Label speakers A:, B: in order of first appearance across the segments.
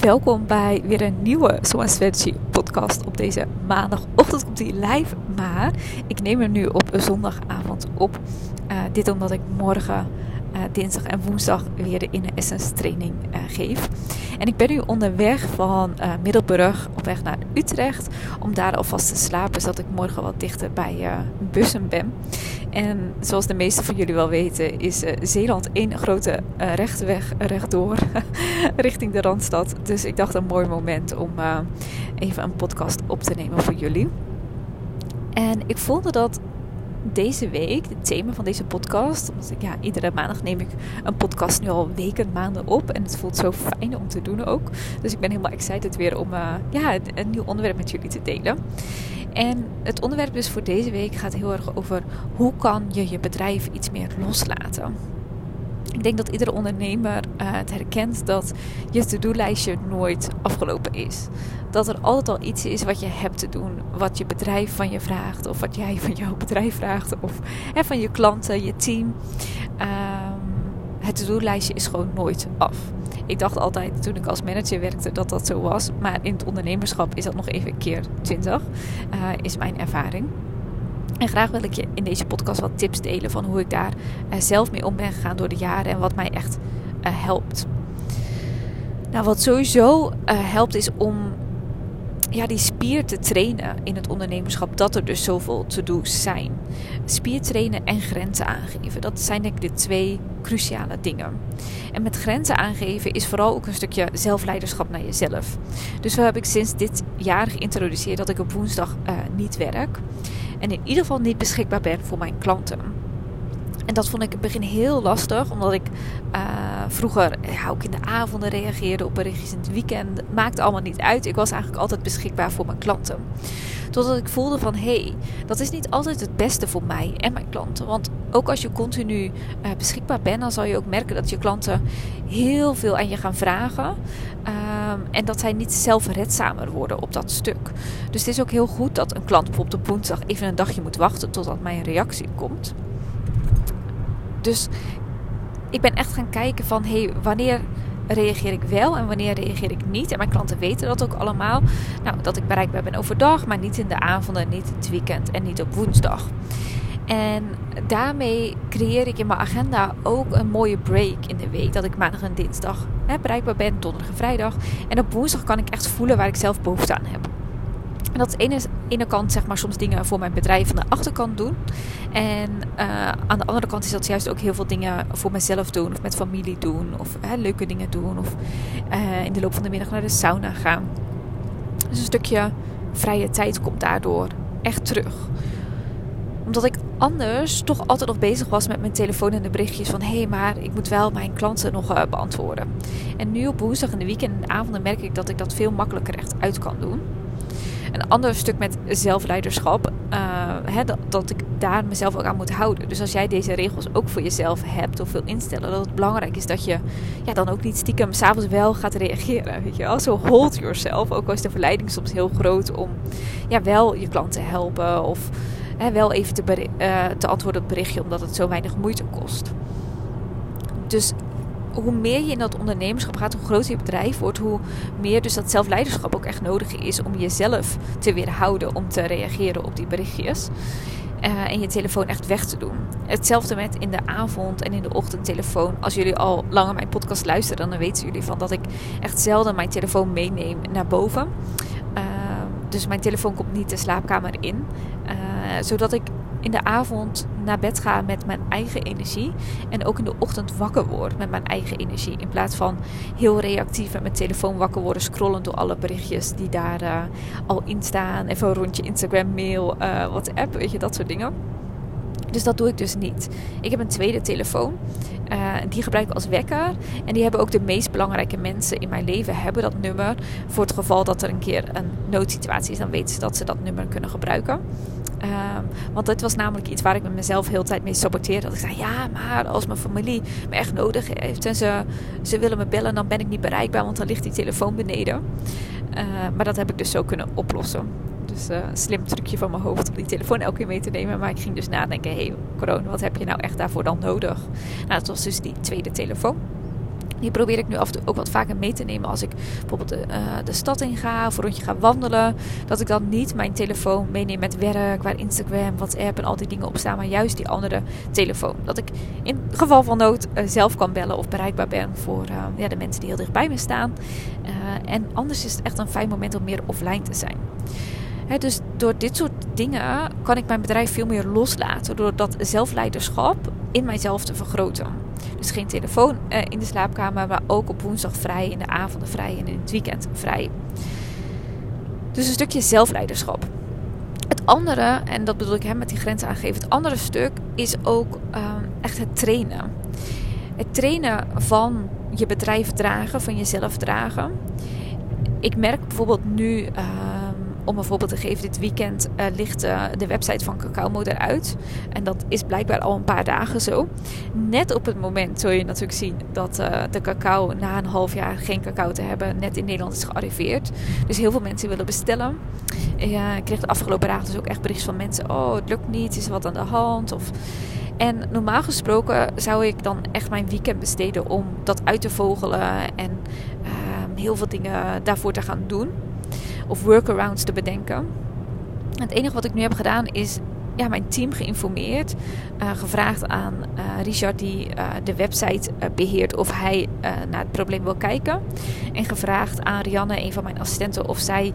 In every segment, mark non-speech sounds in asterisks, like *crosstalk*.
A: Welkom bij weer een nieuwe Swan Strategy podcast op deze maandagochtend komt die live, maar ik neem hem nu op zondagavond op. Uh, dit omdat ik morgen dinsdag en woensdag weer de Inner Essence training uh, geef. En ik ben nu onderweg van uh, Middelburg op weg naar Utrecht om daar alvast te slapen, zodat ik morgen wat dichter bij bussen ben. En zoals de meesten van jullie wel weten, is Zeeland één grote rechte weg rechtdoor *laughs* richting de Randstad. Dus ik dacht een mooi moment om even een podcast op te nemen voor jullie. En ik voelde dat deze week, het thema van deze podcast. Omdat ik, ja, iedere maandag neem ik een podcast nu al weken, maanden op. En het voelt zo fijn om te doen ook. Dus ik ben helemaal excited weer om uh, ja, een nieuw onderwerp met jullie te delen. En het onderwerp dus voor deze week gaat heel erg over hoe kan je je bedrijf iets meer loslaten. Ik denk dat iedere ondernemer uh, het herkent dat je to-do-lijstje nooit afgelopen is. Dat er altijd al iets is wat je hebt te doen, wat je bedrijf van je vraagt, of wat jij van jouw bedrijf vraagt, of hè, van je klanten, je team. Um, het to-do-lijstje is gewoon nooit af. Ik dacht altijd toen ik als manager werkte dat dat zo was, maar in het ondernemerschap is dat nog even keer 20, uh, is mijn ervaring. En graag wil ik je in deze podcast wat tips delen van hoe ik daar uh, zelf mee om ben gegaan door de jaren en wat mij echt uh, helpt. Nou, wat sowieso uh, helpt is om ja, die spier te trainen in het ondernemerschap. Dat er dus zoveel to-do's zijn. Spier trainen en grenzen aangeven. Dat zijn denk ik de twee cruciale dingen. En met grenzen aangeven is vooral ook een stukje zelfleiderschap naar jezelf. Dus zo heb ik sinds dit jaar geïntroduceerd dat ik op woensdag niet werk. En in ieder geval niet beschikbaar ben voor mijn klanten. En dat vond ik in het begin heel lastig, omdat ik uh, vroeger ja, ook in de avonden reageerde op berichtjes in het weekend. Maakte allemaal niet uit. Ik was eigenlijk altijd beschikbaar voor mijn klanten. Totdat ik voelde van hé, hey, dat is niet altijd het beste voor mij en mijn klanten. Want ook als je continu uh, beschikbaar bent, dan zal je ook merken dat je klanten heel veel aan je gaan vragen. Um, en dat zij niet zelfredzamer worden op dat stuk. Dus het is ook heel goed dat een klant bijvoorbeeld op woensdag even een dagje moet wachten totdat mijn reactie komt. Dus ik ben echt gaan kijken van hé, hey, wanneer reageer ik wel en wanneer reageer ik niet. En mijn klanten weten dat ook allemaal. Nou, dat ik bereikbaar ben overdag, maar niet in de avonden, niet het weekend en niet op woensdag. En daarmee creëer ik in mijn agenda ook een mooie break in de week. Dat ik maandag en dinsdag hè, bereikbaar ben, donderdag en vrijdag. En op woensdag kan ik echt voelen waar ik zelf behoefte aan heb. En dat is ene, ene kant zeg maar soms dingen voor mijn bedrijf aan de achterkant doen. En uh, aan de andere kant is dat juist ook heel veel dingen voor mezelf doen. Of met familie doen. Of hè, leuke dingen doen. Of uh, in de loop van de middag naar de sauna gaan. Dus een stukje vrije tijd komt daardoor echt terug. Omdat ik anders toch altijd nog bezig was met mijn telefoon en de berichtjes van... hé, hey, maar ik moet wel mijn klanten nog uh, beantwoorden. En nu op woensdag in de weekend en de avonden merk ik dat ik dat veel makkelijker echt uit kan doen. Een ander stuk met zelfleiderschap, hè, dat, dat, ik daar mezelf ook aan moet houden. Dus als jij deze regels ook voor jezelf hebt of wil instellen, dat het belangrijk is dat je ja, dan ook niet stiekem s'avonds wel gaat reageren. Weet je wel? Zo hold yourself. Ook al is de verleiding soms heel groot om ja, wel je klant te helpen of wel even te, uh, te antwoorden op het berichtje, omdat het zo weinig moeite kost. Dus hoe meer je in dat ondernemerschap gaat, hoe groter je bedrijf wordt, hoe meer dus dat zelfleiderschap ook echt nodig is om jezelf te weerhouden om te reageren op die berichtjes. Uh, en je telefoon echt weg te doen. Hetzelfde met in de avond en in de ochtend telefoon. Als jullie al langer mijn podcast luisteren, dan weten jullie van dat ik echt zelden mijn telefoon meeneem naar boven. Uh, dus mijn telefoon komt niet de slaapkamer in. Zodat ik in de avond naar bed ga met mijn eigen energie. En ook in de ochtend wakker word met mijn eigen energie. In plaats van heel reactief met mijn telefoon wakker worden, scrollen door alle berichtjes die daar uh, al in staan. Even rondje Instagram, mail, uh, WhatsApp, weet je, dat soort dingen. Dus dat doe ik dus niet. Ik heb een tweede telefoon. Uh, die gebruik ik als wekker. En die hebben ook de meest belangrijke mensen in mijn leven hebben dat nummer. Voor het geval dat er een keer een noodsituatie is, dan weten ze dat ze dat nummer kunnen gebruiken. Um, want dit was namelijk iets waar ik met mezelf heel de tijd mee saboteerde. Dat ik zei, ja, maar als mijn familie me echt nodig heeft en ze, ze willen me bellen, dan ben ik niet bereikbaar, want dan ligt die telefoon beneden. Uh, maar dat heb ik dus zo kunnen oplossen. Dus uh, slim trucje van mijn hoofd om die telefoon elke keer mee te nemen. Maar ik ging dus nadenken, hé hey, corona, wat heb je nou echt daarvoor dan nodig? Nou, dat was dus die tweede telefoon. Die probeer ik nu af en toe ook wat vaker mee te nemen als ik bijvoorbeeld de, uh, de stad in ga of een rondje ga wandelen. Dat ik dan niet mijn telefoon meeneem met werk, waar Instagram, WhatsApp en al die dingen op staan, maar juist die andere telefoon. Dat ik in geval van nood uh, zelf kan bellen of bereikbaar ben voor ja, de mensen die heel dicht bij me staan. en anders is het echt een fijn moment om meer offline te zijn. Dus door dit soort dingen kan ik mijn bedrijf veel meer loslaten. Door dat zelfleiderschap in mijzelf te vergroten. Dus geen telefoon uh, in de slaapkamer, maar ook op woensdag vrij, in de avonden vrij en in het weekend vrij. Dus een stukje zelfleiderschap. Het andere, en dat bedoel ik hè, met die grenzen aangeven, het andere stuk is ook uh, echt het trainen. Het trainen van je bedrijf dragen, van jezelf dragen. Ik merk bijvoorbeeld nu. Uh, om een voorbeeld te geven, dit weekend uh, ligt uh, de website van Cacao eruit. En dat is blijkbaar al een paar dagen zo. Net op het moment zul je natuurlijk zien dat uh, de cacao na een half jaar geen cacao te hebben, net in Nederland is gearriveerd. Dus heel veel mensen willen bestellen. ik kreeg de afgelopen dagen dus ook echt berichten van mensen: Oh, het lukt niet, is er wat aan de hand? Of. En normaal gesproken zou ik dan echt mijn weekend besteden om dat uit te vogelen en ehm, heel veel dingen daarvoor te gaan doen of workarounds te bedenken. Het enige wat ik nu heb gedaan is ja, mijn team geïnformeerd. Uh, gevraagd aan uh, Richard, die uh, de website beheert, of hij naar het probleem wil kijken. En gevraagd aan Rianne, een van mijn assistenten, of zij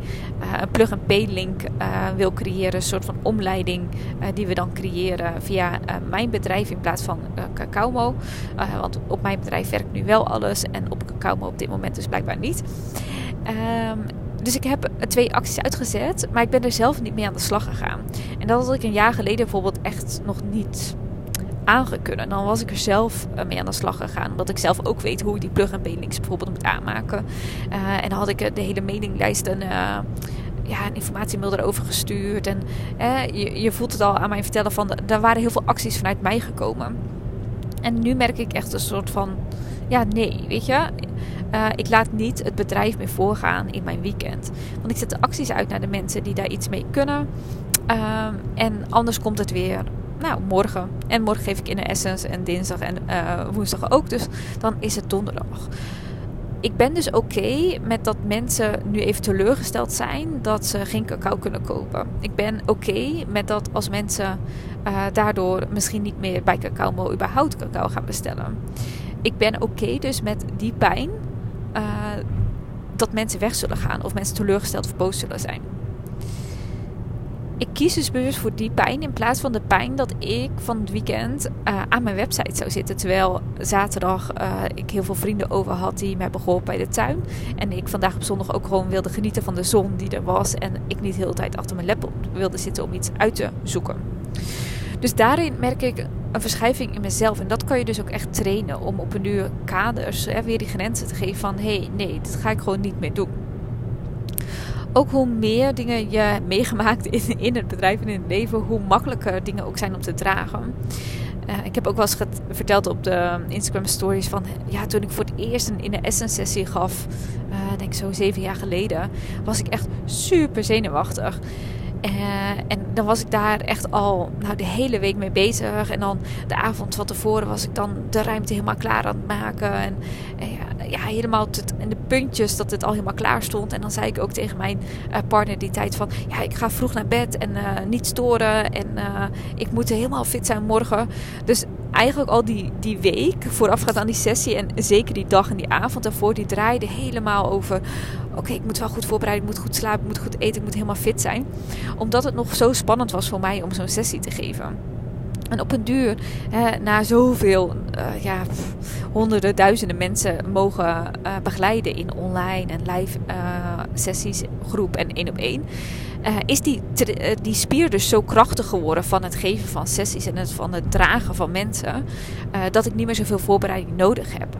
A: een plug-and-pay-link wil creëren. Een soort van omleiding die we dan creëren via mijn bedrijf in plaats van Cacao. want op mijn bedrijf werkt nu wel alles en op Cacao op dit moment dus blijkbaar niet. Um, dus ik heb twee acties uitgezet, maar ik ben er zelf niet mee aan de slag gegaan. En dat had ik een jaar geleden bijvoorbeeld echt nog niet aangekunnen. Dan was ik er zelf eh, mee aan de slag gegaan. Omdat ik zelf ook weet hoe ik die plug-and-pay links bijvoorbeeld moet aanmaken. Uh, en dan had ik de hele mailinglijst een, uh, ja, een informatiemail erover gestuurd. En je, je, voelt het al aan mij vertellen van... Er waren heel veel acties vanuit mij gekomen. En nu merk ik echt een soort van... Ja, nee, weet je uh, ik laat niet het bedrijf meer voorgaan in mijn weekend. Want ik zet de acties uit naar de mensen die daar iets mee kunnen. Uh, en anders komt het weer nou, morgen. En morgen geef ik in de Essence en dinsdag en uh, woensdag ook. Dus dan is het donderdag. Ik ben dus oké met dat mensen nu even teleurgesteld zijn dat ze geen cacao kunnen kopen. Ik ben oké met dat als mensen uh, daardoor misschien niet meer bij Cacao überhaupt cacao gaan bestellen. Ik ben oké dus met die pijn uh, dat mensen weg zullen gaan of mensen teleurgesteld of boos zullen zijn. Ik kies dus bewust voor die pijn in plaats van de pijn dat ik van het weekend uh, aan mijn website zou zitten. Terwijl zaterdag uh, ik heel veel vrienden over had die mij begon bij de tuin. En ik vandaag op zondag ook gewoon wilde genieten van de zon die er was. En ik niet de hele tijd achter mijn laptop wilde zitten om iets uit te zoeken. Dus daarin merk ik een verschuiving in mezelf. En dat kan je dus ook echt trainen om op een uur kaders hè, weer die grenzen te geven van hé, hey, nee, dit ga ik gewoon niet meer doen. Ook hoe meer dingen je meegemaakt in, in het bedrijf en in het leven, hoe makkelijker dingen ook zijn om te dragen. Uh, ik heb ook wel eens verteld op de Instagram stories van ja, toen ik voor het eerst een in Essence sessie gaf, uh, denk zo zeven jaar geleden, was ik echt super zenuwachtig. Uh, en dan was ik daar echt al nou, de hele week mee bezig. En dan de avond van tevoren was ik dan de ruimte helemaal klaar aan het maken. En, en ja, ja, helemaal in de puntjes dat het al helemaal klaar stond. En dan zei ik ook tegen mijn uh, partner die tijd van... Ja, ik ga vroeg naar bed en uh, niet storen. En ik moet helemaal fit zijn morgen. Dus eigenlijk al die, die week voorafgaand aan die sessie en zeker die dag en die avond daarvoor, die draaide helemaal over: oké, ik moet wel goed voorbereiden, ik moet goed slapen, ik moet goed eten, ik moet helemaal fit zijn. Omdat het nog zo spannend was voor mij om zo'n sessie te geven. En op een duur, hè, na zoveel, uh, ja, honderden, duizenden mensen mogen uh, begeleiden in online en live uh, sessies, groep en één op één. Is die, die spier dus zo krachtig geworden van het geven van sessies en het, van het dragen van mensen, dat ik niet meer zoveel voorbereiding nodig heb.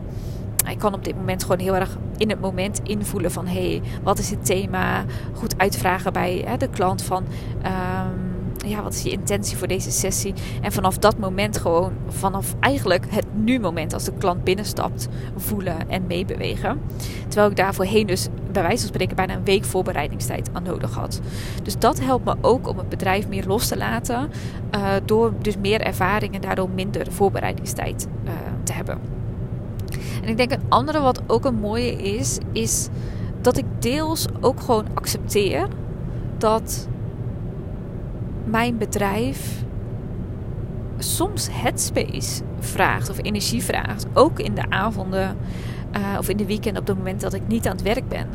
A: Ik kan op dit moment gewoon heel erg in het moment invoelen van hé, hey, wat is het thema? Goed uitvragen bij hè, de klant van. Um, ja, wat is je intentie voor deze sessie? En vanaf dat moment gewoon, vanaf eigenlijk het nu-moment als de klant binnenstapt, voelen en meebewegen. Terwijl ik daar voorheen dus bij wijze van spreken bijna een week voorbereidingstijd aan nodig had. Dus dat helpt me ook om het bedrijf meer los te laten, uh, door dus meer ervaring en daardoor minder voorbereidingstijd uh, te hebben. En ik denk een andere wat ook een mooie is, is dat ik deels ook gewoon accepteer dat mijn bedrijf soms headspace vraagt of energie vraagt. Ook in de avonden uh, of in de weekend op het moment dat ik niet aan het werk ben.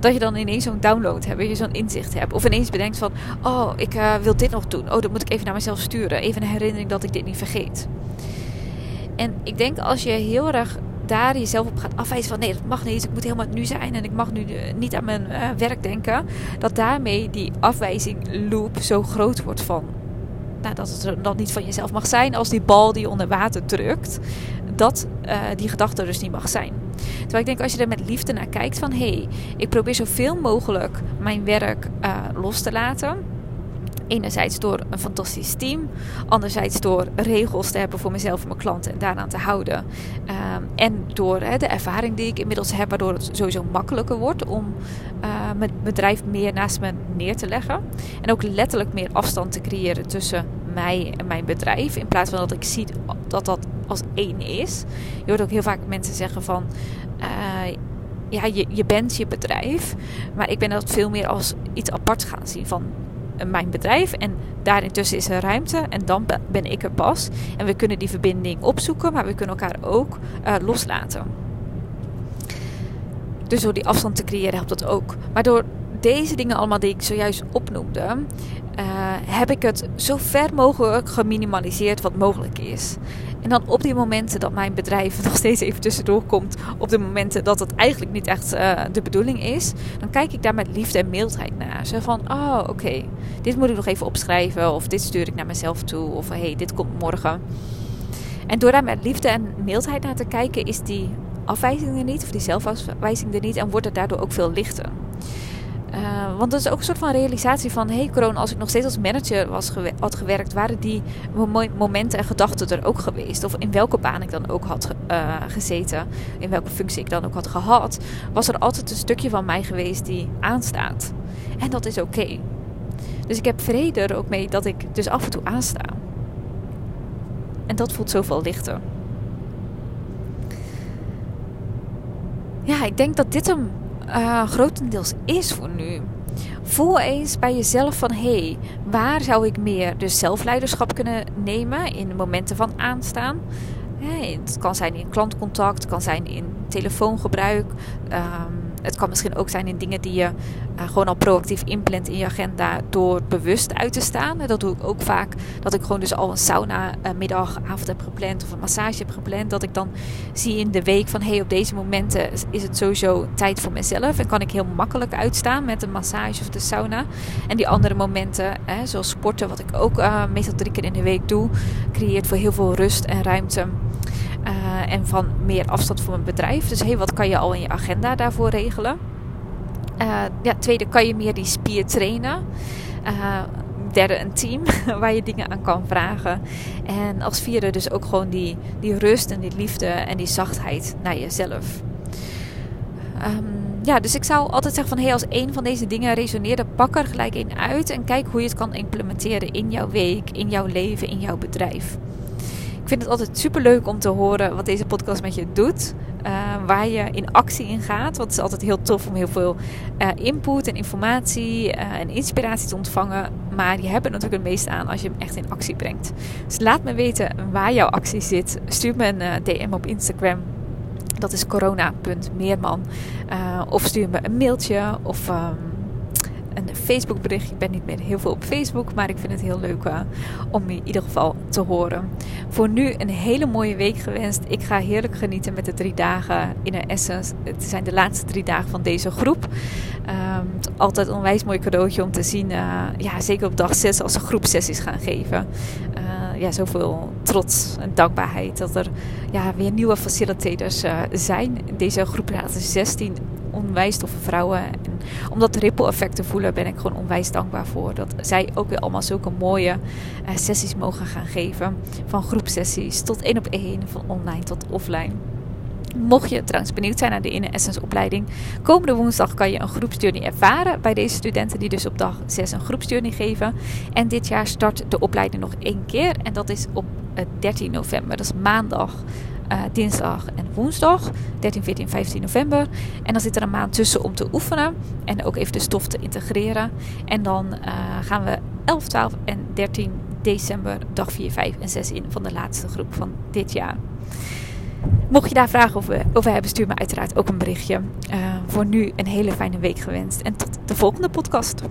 A: Dat je dan ineens zo'n download hebt, je zo'n inzicht hebt. Of ineens bedenkt van, oh, ik uh, wil dit nog doen. Oh, dat moet ik even naar mezelf sturen. Even een herinnering dat ik dit niet vergeet. En ik denk als je heel erg daar jezelf op gaat afwijzen van nee, dat mag niet. Ik moet helemaal nu zijn en ik mag nu eh, niet aan mijn uh, werk denken. Dat daarmee die afwijzing loop zo groot wordt van nou, dat het dan niet van jezelf mag zijn als die bal die onder water drukt. Dat uh, die gedachte dus niet mag zijn. Terwijl ik denk als je er met liefde naar kijkt van hé, hey, ik probeer zoveel mogelijk mijn werk los te laten Enerzijds door een fantastisch team, anderzijds door regels te hebben voor mezelf en mijn klanten en daaraan te houden. Um, en door de ervaring die ik inmiddels heb, waardoor het sowieso makkelijker wordt om uh, mijn bedrijf meer naast me neer te leggen. En ook letterlijk meer afstand te creëren tussen mij en mijn bedrijf. In plaats van dat ik zie dat dat als één is. Je hoort ook heel vaak mensen zeggen van. Uh, ja, je, je bent je bedrijf. Maar ik ben dat veel meer als iets apart gaan zien. Van mijn bedrijf. En daarintussen is er ruimte. En dan ben ik er pas. En we kunnen die verbinding opzoeken, maar we kunnen elkaar ook uh, loslaten. Dus door die afstand te creëren helpt dat ook. Maar door deze dingen allemaal die ik zojuist opnoemde, uh, heb ik het zo ver mogelijk geminimaliseerd wat mogelijk is. En dan op die momenten dat mijn bedrijf *laughs* nog steeds even tussendoor komt, op de momenten dat het eigenlijk niet echt uh, de bedoeling is, dan kijk ik daar met liefde en mildheid naar. Zo van, oh oké, dit moet ik nog even opschrijven, of dit stuur ik naar mezelf toe, of hey, dit komt morgen. En door daar met liefde en mildheid naar te kijken, is die afwijzing er niet, of die zelfafwijzing er niet, en wordt het daardoor ook veel lichter. Uh, want dat is ook een soort van realisatie van... hé hey, corona, als ik nog steeds als manager was had gewerkt... waren die momenten en gedachten er ook geweest. Of in welke baan ik dan ook had uh, gezeten. In welke functie ik dan ook had gehad. Was er altijd een stukje van mij geweest die aanstaat. En dat is oké. Dus ik heb vrede er ook mee dat ik dus af en toe aansta. En dat voelt zoveel lichter. Ja, ik denk dat dit hem uh, grotendeels is voor nu. Voel eens bij jezelf van hé, hey, waar zou ik meer dus zelfleiderschap kunnen nemen in momenten van aanstaan? Het kan zijn in klantcontact, het kan zijn in telefoongebruik. Um, het kan misschien ook zijn in dingen die je uh, gewoon al proactief inplant in je agenda door bewust uit te staan. Dat doe ik ook vaak. Dat ik gewoon dus al een sauna uh, middag, avond heb gepland of een massage heb gepland. Dat ik dan zie in de week van hey, op deze momenten is het sowieso tijd voor mezelf. En kan ik heel makkelijk uitstaan met de massage of de sauna. En die andere momenten, hè, zoals sporten, wat ik ook uh, meestal drie keer in de week doe, creëert voor heel veel rust en ruimte. Uh, en van meer afstand voor mijn bedrijf. Dus hey, wat kan je al in je agenda daarvoor regelen? Uh, ja, tweede, kan je meer die spier trainen? Uh, derde, een team *laughs* waar je dingen aan kan vragen. En als vierde dus ook gewoon die, die rust en die liefde en die zachtheid naar jezelf. Um, ja, dus ik zou altijd zeggen van hey, als een van deze dingen resoneert, pak er gelijk in uit en kijk hoe je het kan implementeren in jouw week, in jouw leven, in jouw bedrijf. Ik vind het altijd super leuk om te horen wat deze podcast met je doet. Uh, waar je in actie in gaat. Want het is altijd heel tof om heel veel uh, input en informatie uh, en inspiratie te ontvangen. Maar je hebt er natuurlijk het meest aan als je hem echt in actie brengt. Dus laat me weten waar jouw actie zit. Stuur me een DM op Instagram. Dat is corona.meerman. of stuur me een mailtje of... Um, een Facebook bericht. Ik ben niet meer heel veel op Facebook, maar ik vind het heel leuk uh, om in ieder geval te horen. Voor nu een hele mooie week gewenst. Ik ga heerlijk genieten met de drie dagen in Essence. Het zijn de laatste drie dagen van deze groep. Um, altijd een onwijs mooi cadeautje om te zien. Uh, ja, zeker op dag 6 als ze groepsessies gaan geven. Uh, ja, zoveel trots en dankbaarheid dat er ja, weer nieuwe facilitators zijn. Deze groep laten 16 onwijs toffe vrouwen. En om dat ripple effect te voelen ben ik gewoon onwijs dankbaar voor. Dat zij ook weer allemaal zulke mooie uh, sessies mogen gaan geven. Van groepsessies tot één op één, van online tot offline. Mocht je trouwens benieuwd zijn naar de Inner Essence opleiding, komende woensdag kan je een groepsjourney ervaren bij deze studenten die dus op dag 6 een groepsjourney geven. En dit jaar start de opleiding nog één keer en dat is op 13 november, dat is maandag uh, dinsdag en woensdag. 13, 14, 15 november. En dan zit er een maand tussen om te oefenen. En ook even de stof te integreren. En dan uh, gaan we 11, 12 en 13 december dag 4, 5 en 6 in van de laatste groep van dit jaar. Mocht je daar vragen over, over hebben, stuur me uiteraard ook een berichtje. Uh, voor nu een hele fijne week gewenst en tot de volgende podcast.